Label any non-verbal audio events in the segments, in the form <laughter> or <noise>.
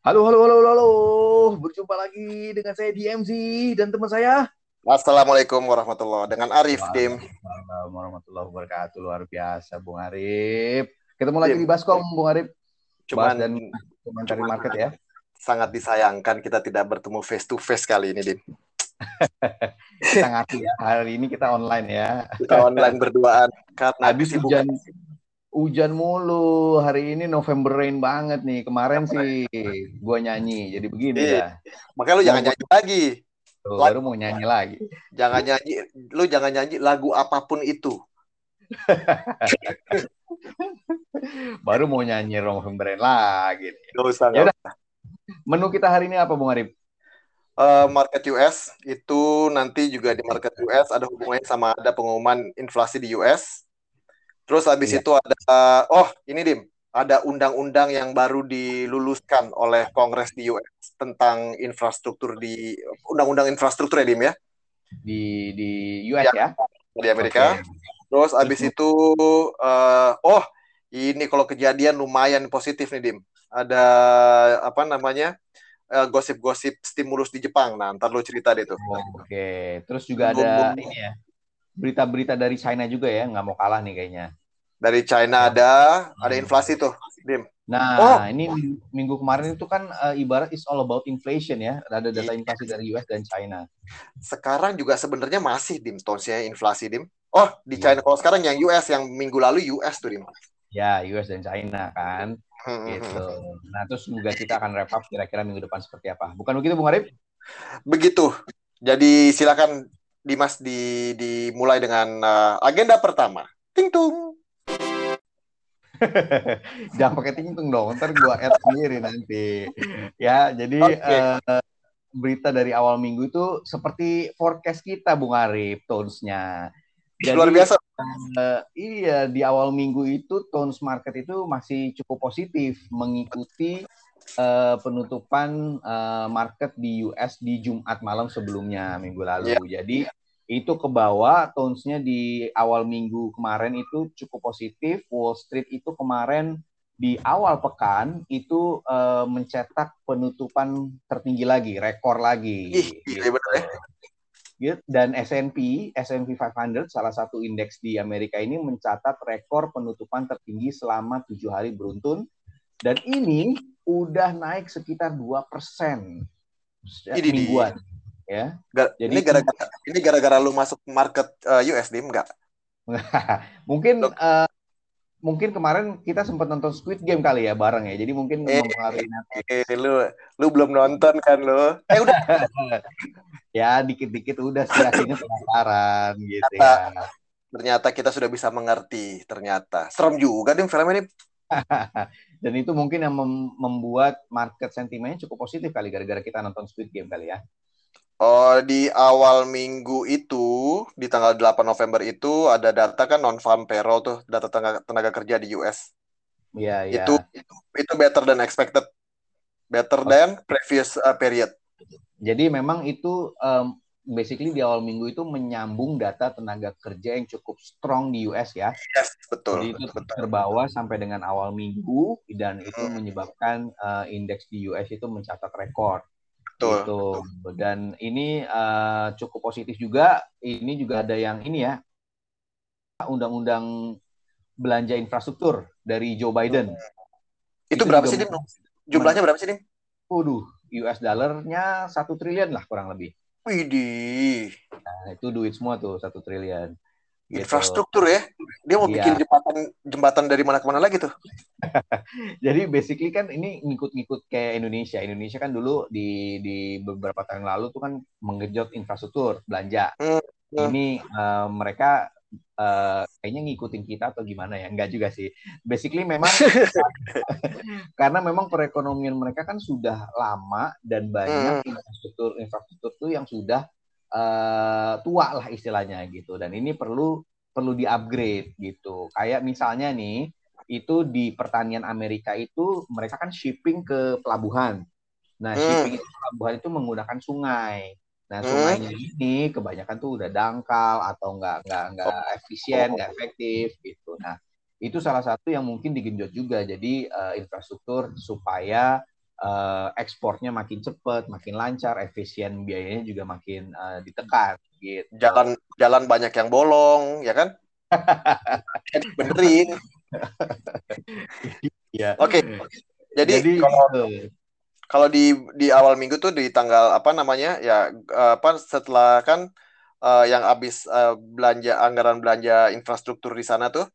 Halo, halo, halo, halo. Berjumpa lagi dengan saya DMZ dan teman saya. Assalamualaikum warahmatullahi dengan Arif Dim. Assalamualaikum warahmatullahi wabarakatuh. Luar biasa, Bung Arif. Ketemu lagi di Baskom, Bung Arif. Cuman dan komentari market ya. Sangat disayangkan kita tidak bertemu face to face kali ini, Dim. kita <laughs> ngerti ya. Hari ini kita online ya. Kita online berduaan karena Habis hujan hujan mulu. Hari ini November rain banget nih. Kemarin sih gua nyanyi jadi begini ya makanya lu jangan nyanyi lagi. Tuh, baru mau nyanyi lagi. Jangan nyanyi lu jangan nyanyi lagu apa pun itu. <laughs> Baru mau nyanyi November rain lagi Gak usah, Yaudah. menu kita hari ini apa Bung Arif? Uh, market US itu nanti juga di market US ada hubungannya sama ada pengumuman inflasi di US Terus habis iya. itu ada oh ini Dim, ada undang-undang yang baru diluluskan oleh Kongres di US tentang infrastruktur di undang-undang infrastruktur ya Dim ya. Di di US ya. ya? Di Amerika. Okay. Terus habis itu uh, oh ini kalau kejadian lumayan positif nih Dim. Ada apa namanya? Eh, gosip-gosip stimulus di Jepang. Nah, ntar lu cerita deh tuh. Oh, Oke, okay. terus juga ada ini ya, berita-berita dari China juga ya, nggak mau kalah nih kayaknya. Dari China ada, ada inflasi tuh, Dim. Nah, oh. ini minggu kemarin itu kan uh, ibarat is all about inflation ya. Ada data inflasi dari US dan China. Sekarang juga sebenarnya masih Dim tonsnya inflasi Dim. Oh, di China. Kalau sekarang yang US yang minggu lalu US tuh Dim. Ya, US dan China kan. Hmm, gitu. Nah, terus juga kita akan wrap up kira-kira minggu depan seperti apa. Bukan begitu, Bung Arif? Begitu. Jadi silakan Dimas di dimulai dengan uh, agenda pertama. Ting tung. <laughs> Jangan pakai ting tung dong, ntar gua add sendiri nanti. Ya, jadi okay. uh, berita dari awal minggu itu seperti forecast kita, Bung Arif, tones-nya. Jadi, Luar biasa. Uh, iya, di awal minggu itu tones market itu masih cukup positif mengikuti uh, penutupan uh, market di US di Jumat malam sebelumnya minggu lalu. Yeah. Jadi itu ke bawah tones-nya di awal minggu kemarin itu cukup positif. Wall Street itu kemarin di awal pekan itu uh, mencetak penutupan tertinggi lagi, rekor lagi. Ih, gitu. bener ya gitu. dan S&P S&P 500 salah satu indeks di Amerika ini mencatat rekor penutupan tertinggi selama tujuh hari beruntun dan ini udah naik sekitar dua persen mingguan ya. Gar Jadi ini gara-gara ini gara-gara lu masuk market uh, eh, USD enggak? <laughs> mungkin uh, mungkin kemarin kita sempat nonton Squid Game kali ya bareng ya. Jadi mungkin eh, mempengaruhi eh, eh, lu lu belum nonton kan lu? <laughs> Eh udah. ya dikit-dikit udah sih akhirnya penasaran gitu ternyata, ya. Ternyata kita sudah bisa mengerti ternyata. Serem juga nih film <laughs> ini. Dan itu mungkin yang mem membuat market sentimennya cukup positif kali gara-gara kita nonton Squid Game kali ya. Oh, di awal minggu itu, di tanggal 8 November itu ada data kan non farm payroll tuh, data tenaga, tenaga kerja di US. Iya, iya. Itu itu itu better than expected. Better okay. than previous uh, period. Jadi memang itu um, basically di awal minggu itu menyambung data tenaga kerja yang cukup strong di US ya. Yes, betul. Jadi itu betul, terbawa sampai dengan awal minggu dan itu hmm. menyebabkan uh, indeks di US itu mencatat rekor. Betul. Gitu. Dan ini uh, cukup positif juga. Ini juga ada yang ini ya, undang-undang belanja infrastruktur dari Joe Biden. Itu, itu berapa sih, Dim? Jumlahnya berapa sih, Dim? Waduh, US dollarnya satu triliun lah kurang lebih. Widih. Nah, itu duit semua tuh satu triliun. Gitu. Infrastruktur ya. Dia mau iya. bikin jembatan jembatan dari mana ke mana lagi tuh. <laughs> Jadi basically kan ini ngikut-ngikut kayak Indonesia. Indonesia kan dulu di di beberapa tahun lalu tuh kan mengejot infrastruktur belanja. Hmm. hmm. Ini uh, mereka uh, kayaknya ngikutin kita atau gimana ya? Enggak juga sih. Basically memang <laughs> karena memang perekonomian mereka kan sudah lama dan banyak hmm. infrastruktur infrastruktur tuh yang sudah uh, tua lah istilahnya gitu. Dan ini perlu perlu di upgrade gitu. Kayak misalnya nih itu di pertanian Amerika itu mereka kan shipping ke pelabuhan. Nah hmm. shipping ke pelabuhan itu menggunakan sungai. Nah hmm. sungainya ini kebanyakan tuh udah dangkal atau nggak nggak nggak efisien nggak efektif gitu. Nah itu salah satu yang mungkin digenjot juga. Jadi uh, infrastruktur supaya uh, ekspornya makin cepat, makin lancar, efisien biayanya juga makin uh, ditekan. Gitu. Jalan jalan banyak yang bolong, ya kan? <laughs> Benerin. ya. Oke. Okay. Jadi, Jadi kalau uh, kalau di di awal minggu tuh di tanggal apa namanya ya apa setelah kan uh, yang habis uh, belanja anggaran belanja infrastruktur di sana tuh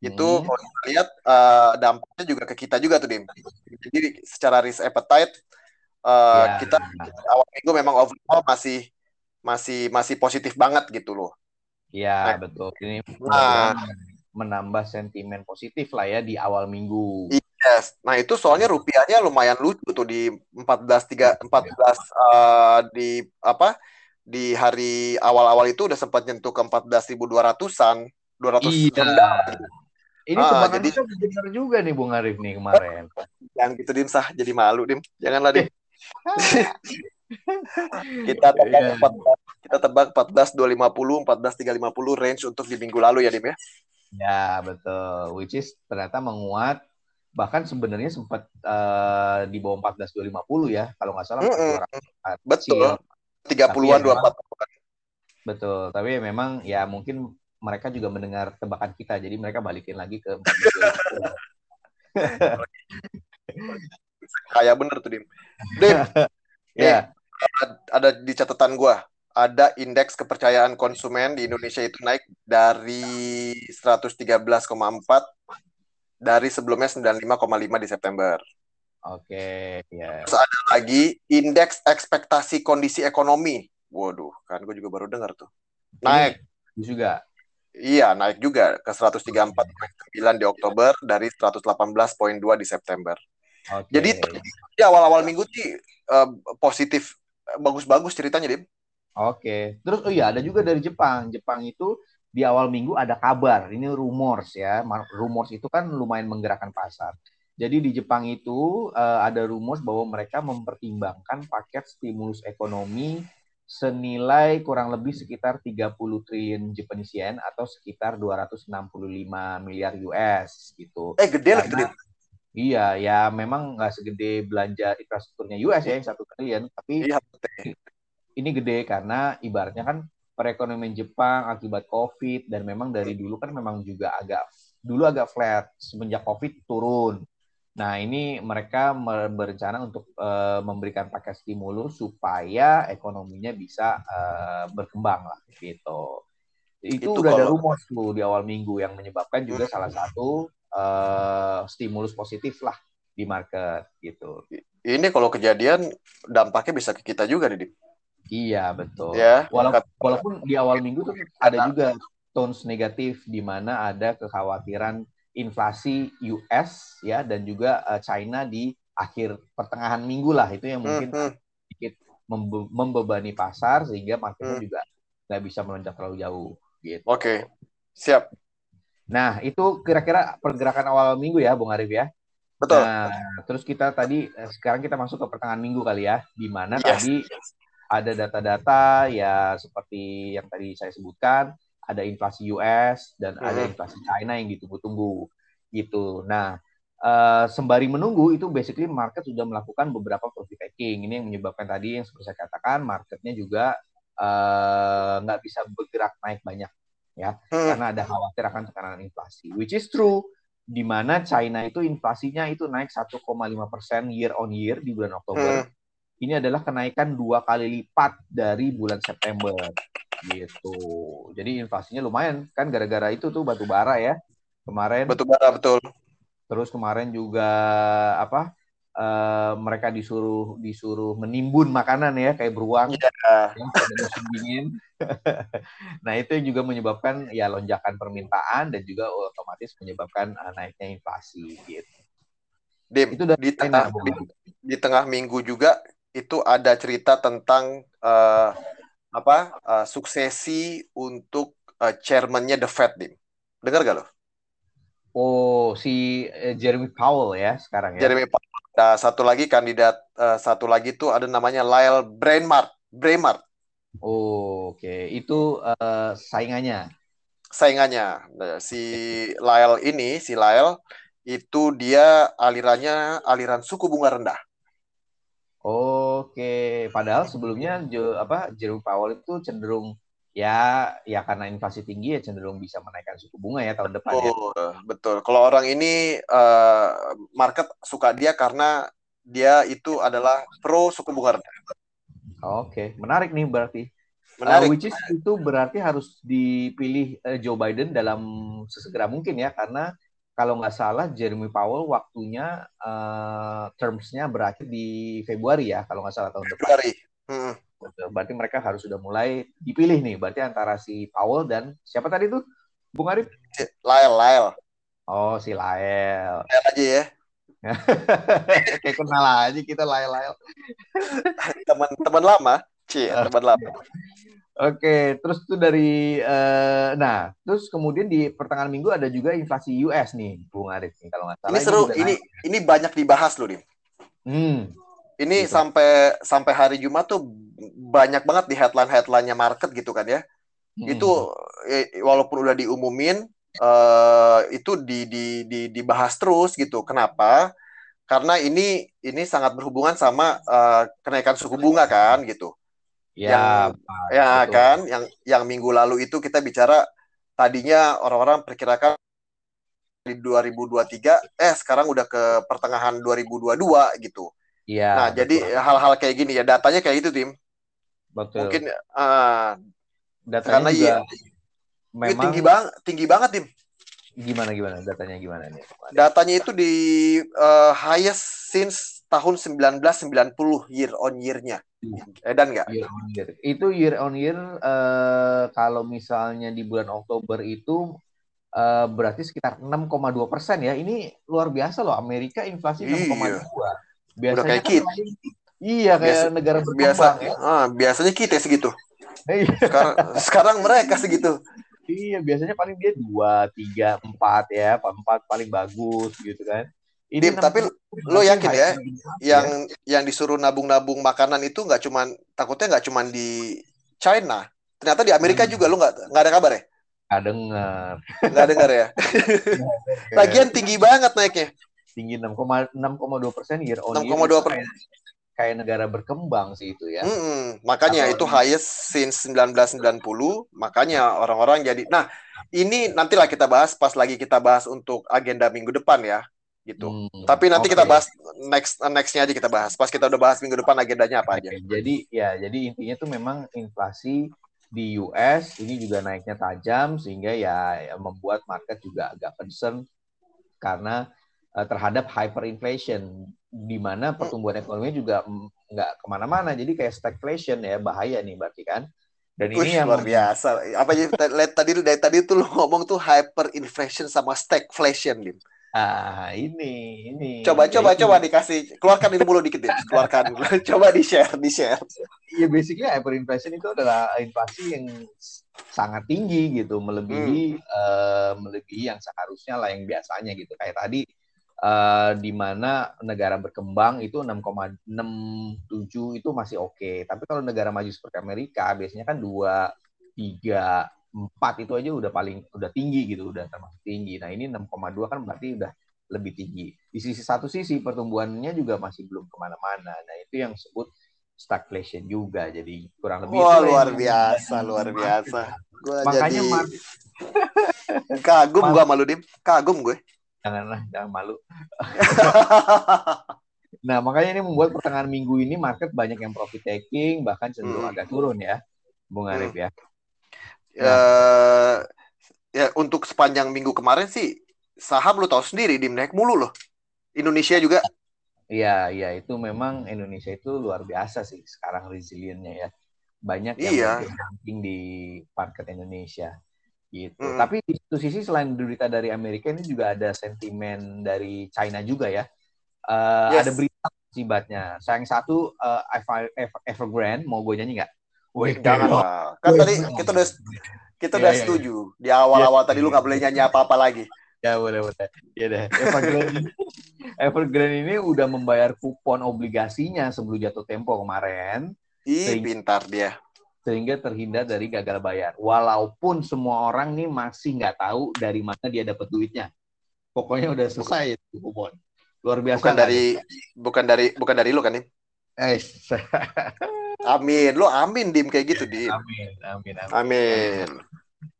itu hmm. kalau kita lihat uh, dampaknya juga ke kita juga tuh dim. Jadi secara risk appetite uh, ya. kita awal minggu memang overall masih masih masih positif banget gitu loh. Iya nah, betul. Ini nah, menambah sentimen positif lah ya di awal minggu. Yes. Nah itu soalnya rupiahnya lumayan lucu tuh di 14 tiga 14 uh, di apa di hari awal-awal itu udah sempat nyentuh ke 14.200-an 200 iya. ini ah, jadi benar juga nih Bung Arif nih kemarin. Jangan gitu Dim sah jadi malu Dim. Janganlah Dim. <laughs> kita tebak yeah. 14, kita tebak 14 250 14 350 range untuk di minggu lalu ya Dim ya. Ya, betul. Which is ternyata menguat bahkan sebenarnya sempat uh, di bawah 14 250 ya kalau nggak salah. Mm -hmm. Betul. 30-an 24 ya, Betul, tapi memang ya mungkin mereka juga mendengar tebakan kita, jadi mereka balikin lagi ke <laughs> Kayak bener tuh, Dim. Dim, <laughs> ya. ada di catatan gue, ada indeks kepercayaan konsumen di Indonesia itu naik dari 113,4 dari sebelumnya 95,5 di September. Oke, ya. Terus ada lagi indeks ekspektasi kondisi ekonomi. Waduh, kan gue juga baru dengar tuh. Naik. Ini juga. Iya, naik juga ke 134,9 di Oktober dari 118,2 di September. Okay. Jadi di awal-awal minggu sih uh, positif bagus-bagus ceritanya, Dim. Oke. Okay. Terus oh iya ada juga dari Jepang. Jepang itu di awal minggu ada kabar, ini rumors ya. Rumors itu kan lumayan menggerakkan pasar. Jadi di Jepang itu uh, ada rumors bahwa mereka mempertimbangkan paket stimulus ekonomi senilai kurang lebih sekitar 30 triliun Japanese yen atau sekitar 265 miliar US gitu. Eh gede lah gede. Iya, ya memang nggak segede belanja infrastrukturnya US ya yang satu triliun, tapi iya, ini gede karena ibaratnya kan perekonomian Jepang akibat COVID dan memang dari dulu kan memang juga agak dulu agak flat semenjak COVID turun. Nah, ini mereka berencana untuk uh, memberikan paket stimulus supaya ekonominya bisa uh, berkembang lah gitu. Itu, itu udah kalau... ada rumor tuh di awal minggu yang menyebabkan juga hmm. salah satu uh, stimulus positif lah di market gitu. Ini kalau kejadian dampaknya bisa ke kita juga, Didi. Iya, betul. Ya, walaupun, walaupun di awal minggu tuh ada juga tones negatif di mana ada kekhawatiran inflasi US ya dan juga uh, China di akhir pertengahan minggu lah itu yang mungkin mm -hmm. sedikit membe membebani pasar sehingga marketnya mm. juga nggak bisa melonjak terlalu jauh gitu. Oke, okay. siap. Nah itu kira-kira pergerakan awal minggu ya, Bung Arif ya. Betul. Nah, terus kita tadi eh, sekarang kita masuk ke pertengahan minggu kali ya, di mana yes. tadi ada data-data ya seperti yang tadi saya sebutkan ada inflasi US dan hmm. ada inflasi China yang ditunggu-tunggu gitu. Nah, uh, sembari menunggu itu basically market sudah melakukan beberapa profit taking. Ini yang menyebabkan tadi yang seperti saya katakan marketnya juga eh, nggak uh, bisa bergerak naik banyak ya hmm. karena ada khawatir akan tekanan inflasi. Which is true di mana China itu inflasinya itu naik 1,5 persen year on year di bulan Oktober. Ini adalah kenaikan dua kali lipat dari bulan September gitu. Jadi inflasinya lumayan kan gara-gara itu tuh batu bara ya kemarin. Batu bara betul. Terus kemarin juga apa? Uh, mereka disuruh disuruh menimbun makanan ya kayak beruang yeah. ya, musim dingin. <laughs> nah itu yang juga menyebabkan ya lonjakan permintaan dan juga otomatis menyebabkan uh, naiknya inflasi gitu. Dim, itu di tengah di, di tengah minggu juga itu ada cerita tentang uh, apa uh, suksesi untuk uh, chairmannya The Fed, Dim. Dengar gak lo? Oh, si uh, Jeremy Powell ya sekarang ya. Jeremy Powell. Nah, satu lagi kandidat uh, satu lagi tuh ada namanya Lyle Brainard. Brainard. Oh, oke. Okay. Itu uh, saingannya. Saingannya. Nah, si Lyle ini, si Lyle itu dia alirannya aliran suku bunga rendah. Oke, padahal sebelumnya jo, apa Jerome Powell itu cenderung ya ya karena inflasi tinggi ya cenderung bisa menaikkan suku bunga ya tahun depan ya. Betul. Kalau orang ini uh, market suka dia karena dia itu adalah pro suku bunga rendah. Oke, menarik nih berarti. Menarik. Uh, which is itu berarti harus dipilih uh, Joe Biden dalam sesegera mungkin ya karena kalau nggak salah Jeremy Powell waktunya uh, termsnya berakhir di Februari ya kalau nggak salah tahun depan. Februari. Hmm. Berarti mereka harus sudah mulai dipilih nih. Berarti antara si Powell dan siapa tadi tuh, Bung Arif? Lael, Lael. Oh, si Lael. Lael aja ya. <laughs> Kayak kenal aja kita Lael, Lael. Teman-teman lama. Cie, teman lama. Oke, terus tuh dari uh, nah, terus kemudian di pertengahan minggu ada juga inflasi US nih, Bung Arif nih kalau nggak salah. Ini seru, ini ini, ini banyak dibahas loh, nih. Hmm. Ini gitu. sampai sampai hari Jumat tuh banyak banget di headline-headline-nya market gitu kan ya. Hmm. Itu eh, walaupun udah diumumin uh, itu di, di, di dibahas terus gitu. Kenapa? Karena ini ini sangat berhubungan sama uh, kenaikan suku bunga kan gitu. Ya, yang ya betul. kan yang yang minggu lalu itu kita bicara tadinya orang-orang perkirakan di 2023 eh sekarang udah ke pertengahan 2022 gitu. Iya. Nah, betul. jadi hal-hal kayak gini ya datanya kayak gitu, tim. Betul. Mungkin uh, datanya karena juga ya, memang tinggi banget, tinggi banget, tim. Gimana gimana datanya gimana nih? Datanya itu di uh, highest since tahun 1990 year on year-nya. Edan nggak? Year on year. Itu year on year uh, kalau misalnya di bulan Oktober itu uh, berarti sekitar 6,2 persen ya. Ini luar biasa loh. Amerika inflasi 6,2. Iya. Biasanya Udah kayak kan kita. Iya kayak biasa, negara berkembang biasa, ya. Ah, biasanya kita segitu. Iya. sekarang, sekarang mereka segitu. Iya, biasanya paling dia dua, tiga, empat ya, empat paling bagus gitu kan. Ini Dim, tapi lo yakin ya, yang ya. yang disuruh nabung-nabung makanan itu nggak cuman takutnya nggak cuman di China, ternyata di Amerika hmm. juga lo nggak nggak ada kabar ya? Nggak dengar. Nggak dengar ya. <laughs> Lagian tinggi banget naiknya. Tinggi 6,6,2 persen year on 6,2 persen. Kayak negara berkembang sih itu ya. Hmm, makanya Atau itu highest since 1990. Makanya orang-orang jadi. Nah, ini nantilah kita bahas pas lagi kita bahas untuk agenda minggu depan ya gitu. Hmm, Tapi nanti okay. kita bahas next nextnya aja kita bahas. Pas kita udah bahas minggu depan agendanya apa aja. Jadi ya jadi intinya tuh memang inflasi di US ini juga naiknya tajam sehingga ya, ya membuat market juga agak concern karena uh, terhadap hyperinflation di mana hmm. pertumbuhan ekonomi juga nggak ke mana-mana jadi kayak stagflation ya bahaya nih berarti kan dan ini Ush, yang luar biasa apa <laughs> tadi dari tadi tuh lo ngomong tuh hyperinflation sama stagflation gitu Ah, ini, ini. Coba, coba, ini. coba dikasih, keluarkan ini mulu dikit deh, keluarkan. <laughs> coba di share, di share. Iya, basically hyperinflation itu adalah inflasi yang sangat tinggi gitu, melebihi, hmm. uh, melebihi yang seharusnya lah yang biasanya gitu. Kayak tadi, uh, di mana negara berkembang itu 6,67 itu masih oke. Okay. Tapi kalau negara maju seperti Amerika, biasanya kan dua, tiga, empat itu aja udah paling udah tinggi gitu, udah termasuk tinggi. Nah, ini 6,2 kan berarti udah lebih tinggi. Di sisi satu sisi pertumbuhannya juga masih belum ke mana-mana. Nah, itu yang disebut stagflation juga. Jadi kurang lebih Wah, luar biasa, luar biasa. Gua Makanya jadi... <laughs> kagum gua malu dim, kagum gue. Janganlah, jangan malu. <laughs> nah, makanya ini membuat pertengahan minggu ini market banyak yang profit taking, bahkan cenderung hmm. agak turun ya, Bung Arif hmm. ya. Uh, ya untuk sepanjang minggu kemarin sih saham lu tahu sendiri di naik mulu loh. Indonesia juga. Iya, iya itu memang Indonesia itu luar biasa sih sekarang resiliennya ya. Banyak yang iya. ranking di market Indonesia gitu. Mm. Tapi di satu sisi selain berita dari Amerika ini juga ada sentimen dari China juga ya. Uh, yes. Ada berita akibatnya. Sayang satu uh, Evergrande mau gue nyanyi nggak? Wih, jangan lah. Kan tadi kita udah kita udah ya, setuju ya. di awal-awal ya, tadi lu nggak boleh nyanyi apa-apa lagi. Ya boleh boleh. Ya deh. Evergrande, Evergrande ini udah membayar kupon obligasinya sebelum jatuh tempo kemarin. Ih, sehingga, pintar dia. Sehingga terhindar dari gagal bayar. Walaupun semua orang nih masih nggak tahu dari mana dia dapat duitnya. Pokoknya udah selesai itu kupon. Luar biasa. Bukan dari bukan dari bukan dari lu kan, nih? Eh. <laughs> amin. Lo amin dim kayak gitu dim. Amin, amin, amin. Amin.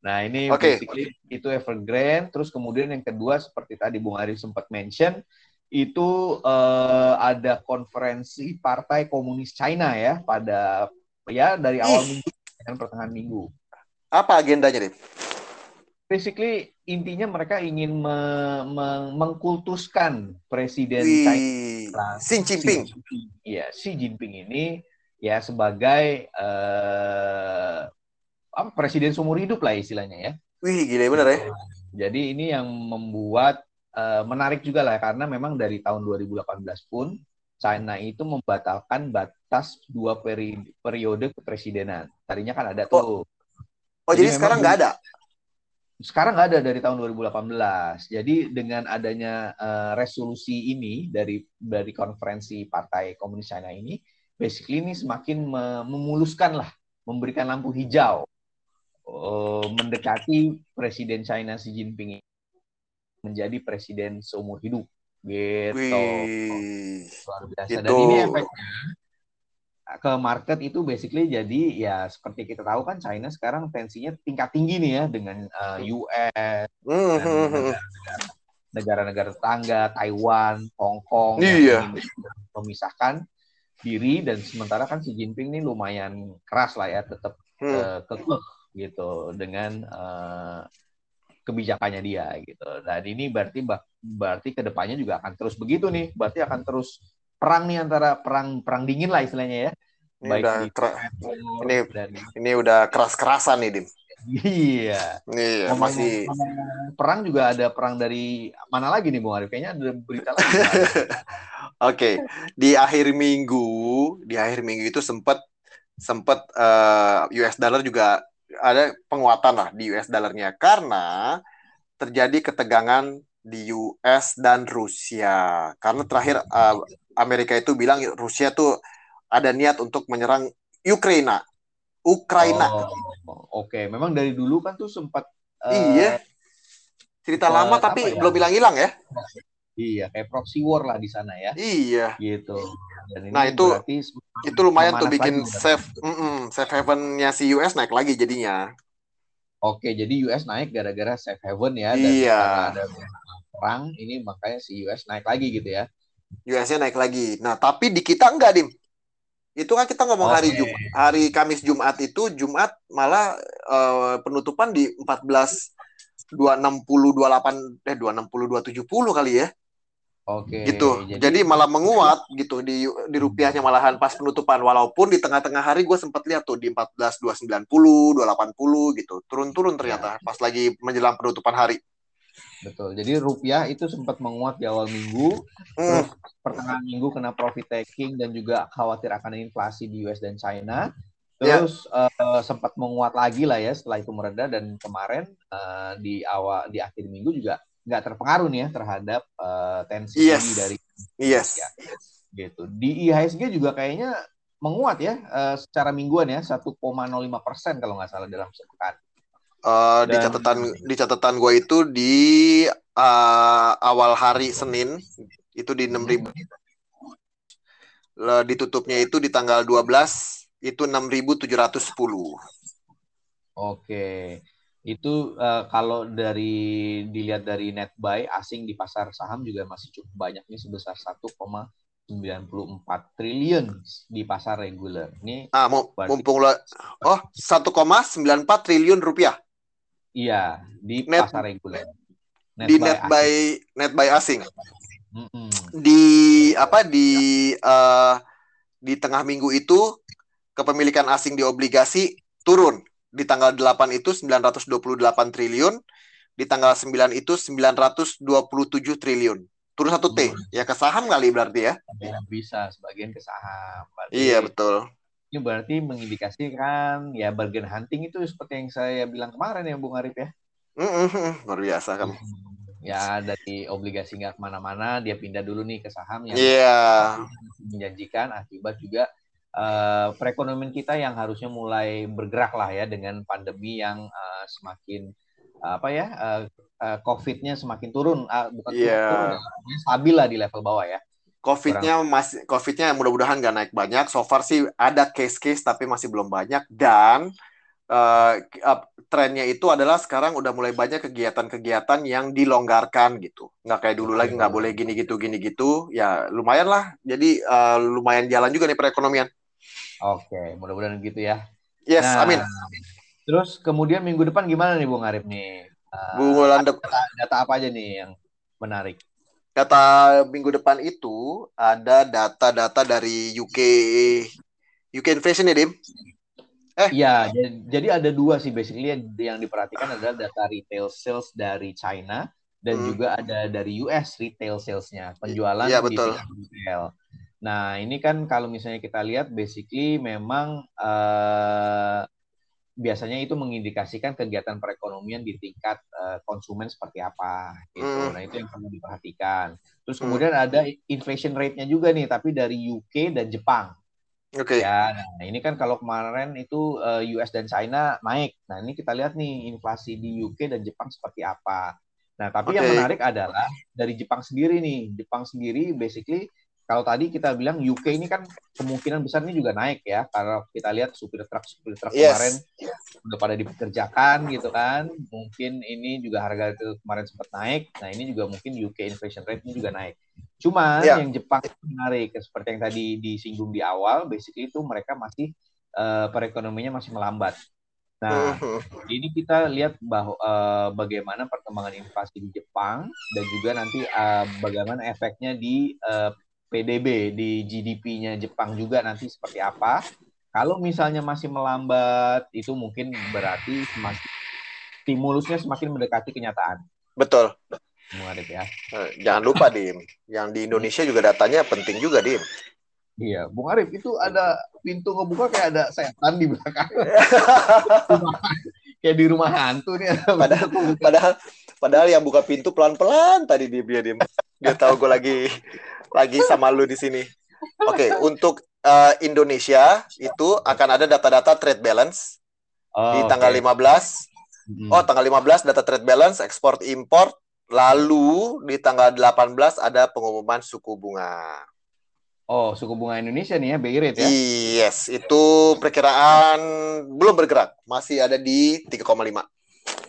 Nah ini okay. basically itu Evergrande. Terus kemudian yang kedua seperti tadi Bung Ari sempat mention itu uh, ada konferensi Partai Komunis China ya pada ya dari awal Ih. minggu dan pertengahan minggu. Apa agendanya, dim? Basically intinya mereka ingin me me mengkultuskan presiden China Xi Jinping. Iya, Xi Jinping ini ya sebagai uh, apa presiden seumur hidup lah istilahnya ya. Wih, gila bener ya. Jadi ini yang membuat uh, menarik juga lah karena memang dari tahun 2018 pun China itu membatalkan batas dua peri periode kepresidenan. Tadinya kan ada tuh. Oh, oh jadi, jadi sekarang nggak ada? Sekarang nggak ada dari tahun 2018. Jadi dengan adanya uh, resolusi ini dari dari konferensi Partai Komunis China ini, basically ini semakin memuluskan lah, memberikan lampu hijau uh, mendekati Presiden China Xi Jinping menjadi presiden seumur hidup gitu Wih, luar biasa gitu. dan ini efeknya ke market itu basically jadi ya seperti kita tahu kan China sekarang tensinya tingkat tinggi nih ya dengan uh, eh, US mm-hmm. negara-negara tetangga Taiwan Hong Kong iya. yang memisahkan diri dan sementara kan Xi Jinping ini lumayan keras lah ya tetap hmm. uh, kekeh gitu dengan uh, kebijakannya dia gitu. Dan ini berarti berarti ke depannya juga akan terus begitu nih. Berarti akan terus perang nih antara perang perang dingin lah istilahnya ya. Ini Baik udah ini dan... ini udah keras-kerasan nih Dim. Iya. Iya, ngomong, masih perang juga ada perang dari mana lagi nih Bung Arif? Kayaknya ada berita lagi. <laughs> Oke, okay. di akhir minggu, di akhir minggu itu sempat sempat uh, eh, US dollar juga ada penguatan lah di US dollarnya karena terjadi ketegangan di US dan Rusia. Karena terakhir uh, Amerika itu bilang Rusia tuh ada niat untuk menyerang Ukraina. Ukraina. Oh, Oke, okay. memang dari dulu kan tuh sempat uh, Iya. Cerita uh, lama tapi ya? belum hilang-hilang ya. Iya, kayak proxy war lah di sana ya. Iya. Gitu. Dan ini nah itu itu lumayan tuh bikin safe mm -mm, safe havennya si US naik lagi jadinya. Oke, jadi US naik gara-gara safe haven ya. Dan iya. ada perang, ini makanya si US naik lagi gitu ya. US-nya naik lagi. Nah, tapi di kita enggak, Dim. Itu kan kita ngomong okay. hari Jumat, hari Kamis Jumat itu Jumat malah uh, penutupan di 14 260 28 eh 260 270 kali ya. Oke. Gitu. Jadi, jadi malah menguat gitu di di rupiahnya malahan pas penutupan walaupun di tengah-tengah hari gue sempat lihat tuh di 14 290, 280 gitu. Turun-turun ternyata ya. pas lagi menjelang penutupan hari. Betul. Jadi rupiah itu sempat menguat di awal minggu, hmm. terus pertengahan minggu kena profit taking dan juga khawatir akan inflasi di US dan China. Ya. Terus ya. uh, sempat menguat lagi lah ya setelah itu mereda dan kemarin uh, di awal di akhir minggu juga nggak terpengaruh nih ya terhadap uh, tensi yes. dari yes. ya. gitu. Di IHSG juga kayaknya menguat ya uh, secara mingguan ya 1,05 persen kalau nggak salah dalam sepekan. Uh, Dan, di catatan di catatan gue itu di uh, awal hari Senin itu di 6000 hmm. ditutupnya itu di tanggal 12 itu 6710. Oke itu uh, kalau dari dilihat dari net buy asing di pasar saham juga masih cukup banyak nih sebesar 1,94 triliun di pasar reguler. Ini ah mau mumpung lo oh 1,94 triliun rupiah. Iya, di net, pasar reguler. Net di buy net buy net buy asing. Mm -hmm. Di apa di uh, di tengah minggu itu kepemilikan asing di obligasi turun di tanggal 8 itu 928 triliun, di tanggal 9 itu 927 triliun. Turun satu T. Hmm. Ya ke saham kali berarti ya? ya bisa, sebagian ke saham. Berarti, iya, betul. Ini berarti mengindikasikan ya bargain hunting itu seperti yang saya bilang kemarin ya Bung Arif ya. Mm. Luar biasa kan. Ya dari obligasi nggak ke mana-mana, dia pindah dulu nih ke saham yang yeah. menjanjikan akibat juga uh, perekonomian kita yang harusnya mulai bergerak lah ya dengan pandemi yang uh, semakin uh, apa ya uh, uh, COVID-nya semakin turun, uh, bukan yeah. turun, ya, stabil lah di level bawah ya. COVID-nya masih COVID-nya mudah-mudahan nggak naik banyak. So far sih ada case-case tapi masih belum banyak dan uh, uh, trennya itu adalah sekarang udah mulai banyak kegiatan-kegiatan yang dilonggarkan gitu. Nggak kayak dulu lagi nggak boleh gini gitu gini gitu. Ya lumayan lah. Jadi uh, lumayan jalan juga nih perekonomian. Oke, mudah-mudahan gitu ya. Yes, nah, amin. Terus kemudian minggu depan gimana nih Bung Arif nih? Uh, Bung data, data apa aja nih yang menarik? Data minggu depan itu ada data-data dari UK UK inflation ya, Dim? Eh. Iya, jadi ada dua sih basically yang diperhatikan adalah data retail sales dari China dan hmm. juga ada dari US retail salesnya penjualan ya, betul. di retail. Nah ini kan kalau misalnya kita lihat basically memang uh, biasanya itu mengindikasikan kegiatan perekonomian di tingkat uh, konsumen seperti apa gitu. Mm. Nah, itu yang perlu diperhatikan. Terus hmm. kemudian mm. ada inflation rate-nya juga nih tapi dari UK dan Jepang. Oke. Okay. Ya, nah ini kan kalau kemarin itu uh, eh, US dan China naik. Nah, ini kita lihat nih inflasi di UK dan Jepang seperti apa. Nah, tapi okay. yang menarik adalah dari Jepang sendiri nih. Jepang sendiri basically kalau tadi kita bilang UK ini kan kemungkinan besar ini juga naik ya kalau kita lihat supir truk supir truk yes. kemarin udah pada dipekerjakan gitu kan mungkin ini juga harga itu kemarin sempat naik nah ini juga mungkin UK inflation rate ini juga naik cuma yeah. yang Jepang menarik seperti yang tadi disinggung di awal basically itu mereka masih uh, perekonomiannya masih melambat Nah, mm-hmm. ini kita lihat bahwa uh, bagaimana perkembangan inflasi di Jepang dan juga nanti uh, bagaimana efeknya di uh, PDB di GDP-nya Jepang juga nanti seperti apa. Kalau misalnya masih melambat, itu mungkin berarti semakin stimulusnya semakin mendekati kenyataan. Betul. Muarif ya. Eh, jangan lupa Dim, yang di Indonesia juga datanya penting juga Dim. Iya, Bung Arif itu ada pintu ngebuka kayak ada setan di belakang. <laughs> kayak di rumah hantu nih. Padahal, padahal, padahal yang buka pintu pelan-pelan tadi dia dia dia, dia tahu gue lagi lagi sama lu di sini. Oke, okay, untuk uh, Indonesia itu akan ada data-data trade balance oh, di tanggal okay. 15. Hmm. Oh, tanggal 15 data trade balance, ekspor import. Lalu di tanggal 18 ada pengumuman suku bunga. Oh, suku bunga Indonesia nih ya, BI rate ya? Yes, itu perkiraan belum bergerak, masih ada di 3,5.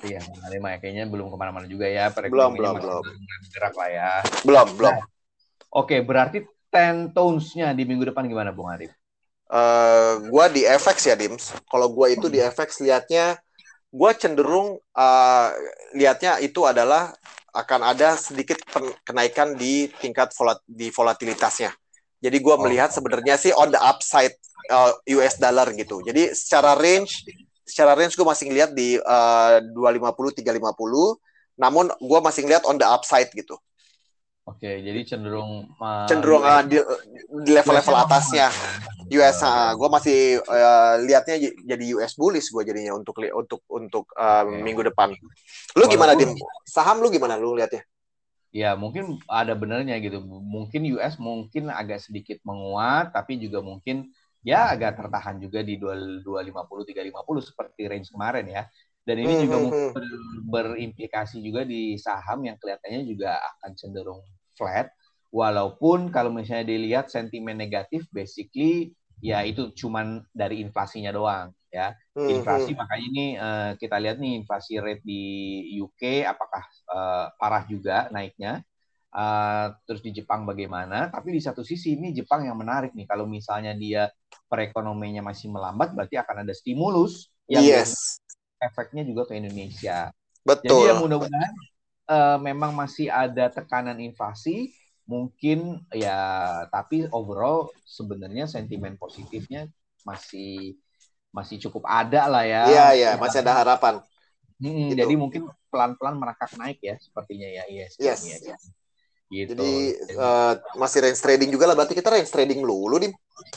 Iya, 5 ya. Kayaknya belum ke mana-mana juga ya. Belum, belum, belum. Bergerak lah ya. Belum, belum. Nah, Oke, berarti ten tones-nya di minggu depan gimana, Bung Arif? Uh, gua di FX ya, Dims. Kalau gua itu di FX liatnya, gua cenderung uh, liatnya itu adalah akan ada sedikit kenaikan di tingkat volat di volatilitasnya. Jadi gua oh. melihat sebenarnya sih on the upside uh, US dollar gitu. Jadi secara range, secara range gue masih ngeliat di uh, 250 350. Namun gue masih ngeliat on the upside gitu. Oke, jadi cenderung uh, cenderung uh, di, di level-level atasnya US. Uh, gue masih uh, lihatnya jadi US bullish gue jadinya untuk untuk untuk uh, okay. minggu depan. Lu Walaupun, gimana dim? Saham lu gimana lu lihatnya? Ya mungkin ada benernya gitu. Mungkin US mungkin agak sedikit menguat, tapi juga mungkin ya agak tertahan juga di dua dua lima puluh tiga lima puluh seperti range kemarin ya. Dan ini juga hmm, hmm, mungkin hmm. berimplikasi juga di saham yang kelihatannya juga akan cenderung flat walaupun kalau misalnya dilihat sentimen negatif basically ya itu cuman dari inflasinya doang ya. Hmm, inflasi hmm. makanya ini uh, kita lihat nih inflasi rate di UK apakah uh, parah juga naiknya. Uh, terus di Jepang bagaimana? Tapi di satu sisi ini Jepang yang menarik nih. Kalau misalnya dia perekonomiannya masih melambat berarti akan ada stimulus yang yes. efeknya juga ke Indonesia. Betul jadi ya mudah-mudahan uh, memang masih ada tekanan inflasi, mungkin ya tapi overall sebenarnya sentimen positifnya masih masih cukup ada lah ya. Iya iya masih ada harapan. Hmm, gitu. Jadi mungkin pelan-pelan merangkak naik ya sepertinya ya yes. Yes. Ya, ya. Gitu. Jadi uh, masih range trading juga lah berarti kita range trading dulu nih.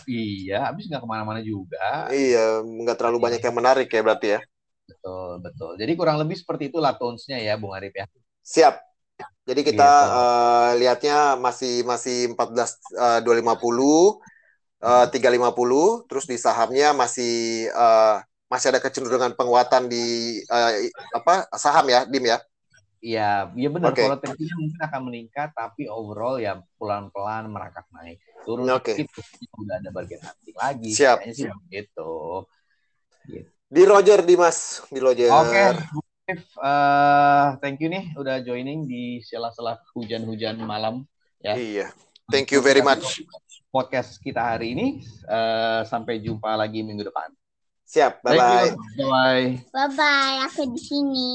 Iya, habis nggak ke mana-mana juga. Iya, nggak terlalu iya. banyak yang menarik ya berarti ya. Betul, betul. Jadi kurang lebih seperti itulah tones-nya ya, Bung Arif ya. Siap. Jadi kita gitu. uh, lihatnya masih masih 14 uh, 250 uh, 350 terus di sahamnya masih uh, masih ada kecenderungan penguatan di uh, apa saham ya Dim ya. Ya, ya benar. Okay. Volatility mungkin akan meningkat, tapi overall ya pelan-pelan merangkak naik. Turun okay. sedikit, udah ada bagian hunting lagi. Siap. Kayaknya sih gitu. gitu. Di Roger, Dimas. Di Roger. Oke. Okay. Uh, thank you nih udah joining di sela-sela hujan-hujan malam. Ya. Iya. Thank you very much. Podcast kita hari ini. Uh, sampai jumpa lagi minggu depan. Siap. Bye-bye. Bye-bye. Bye-bye. Aku di sini.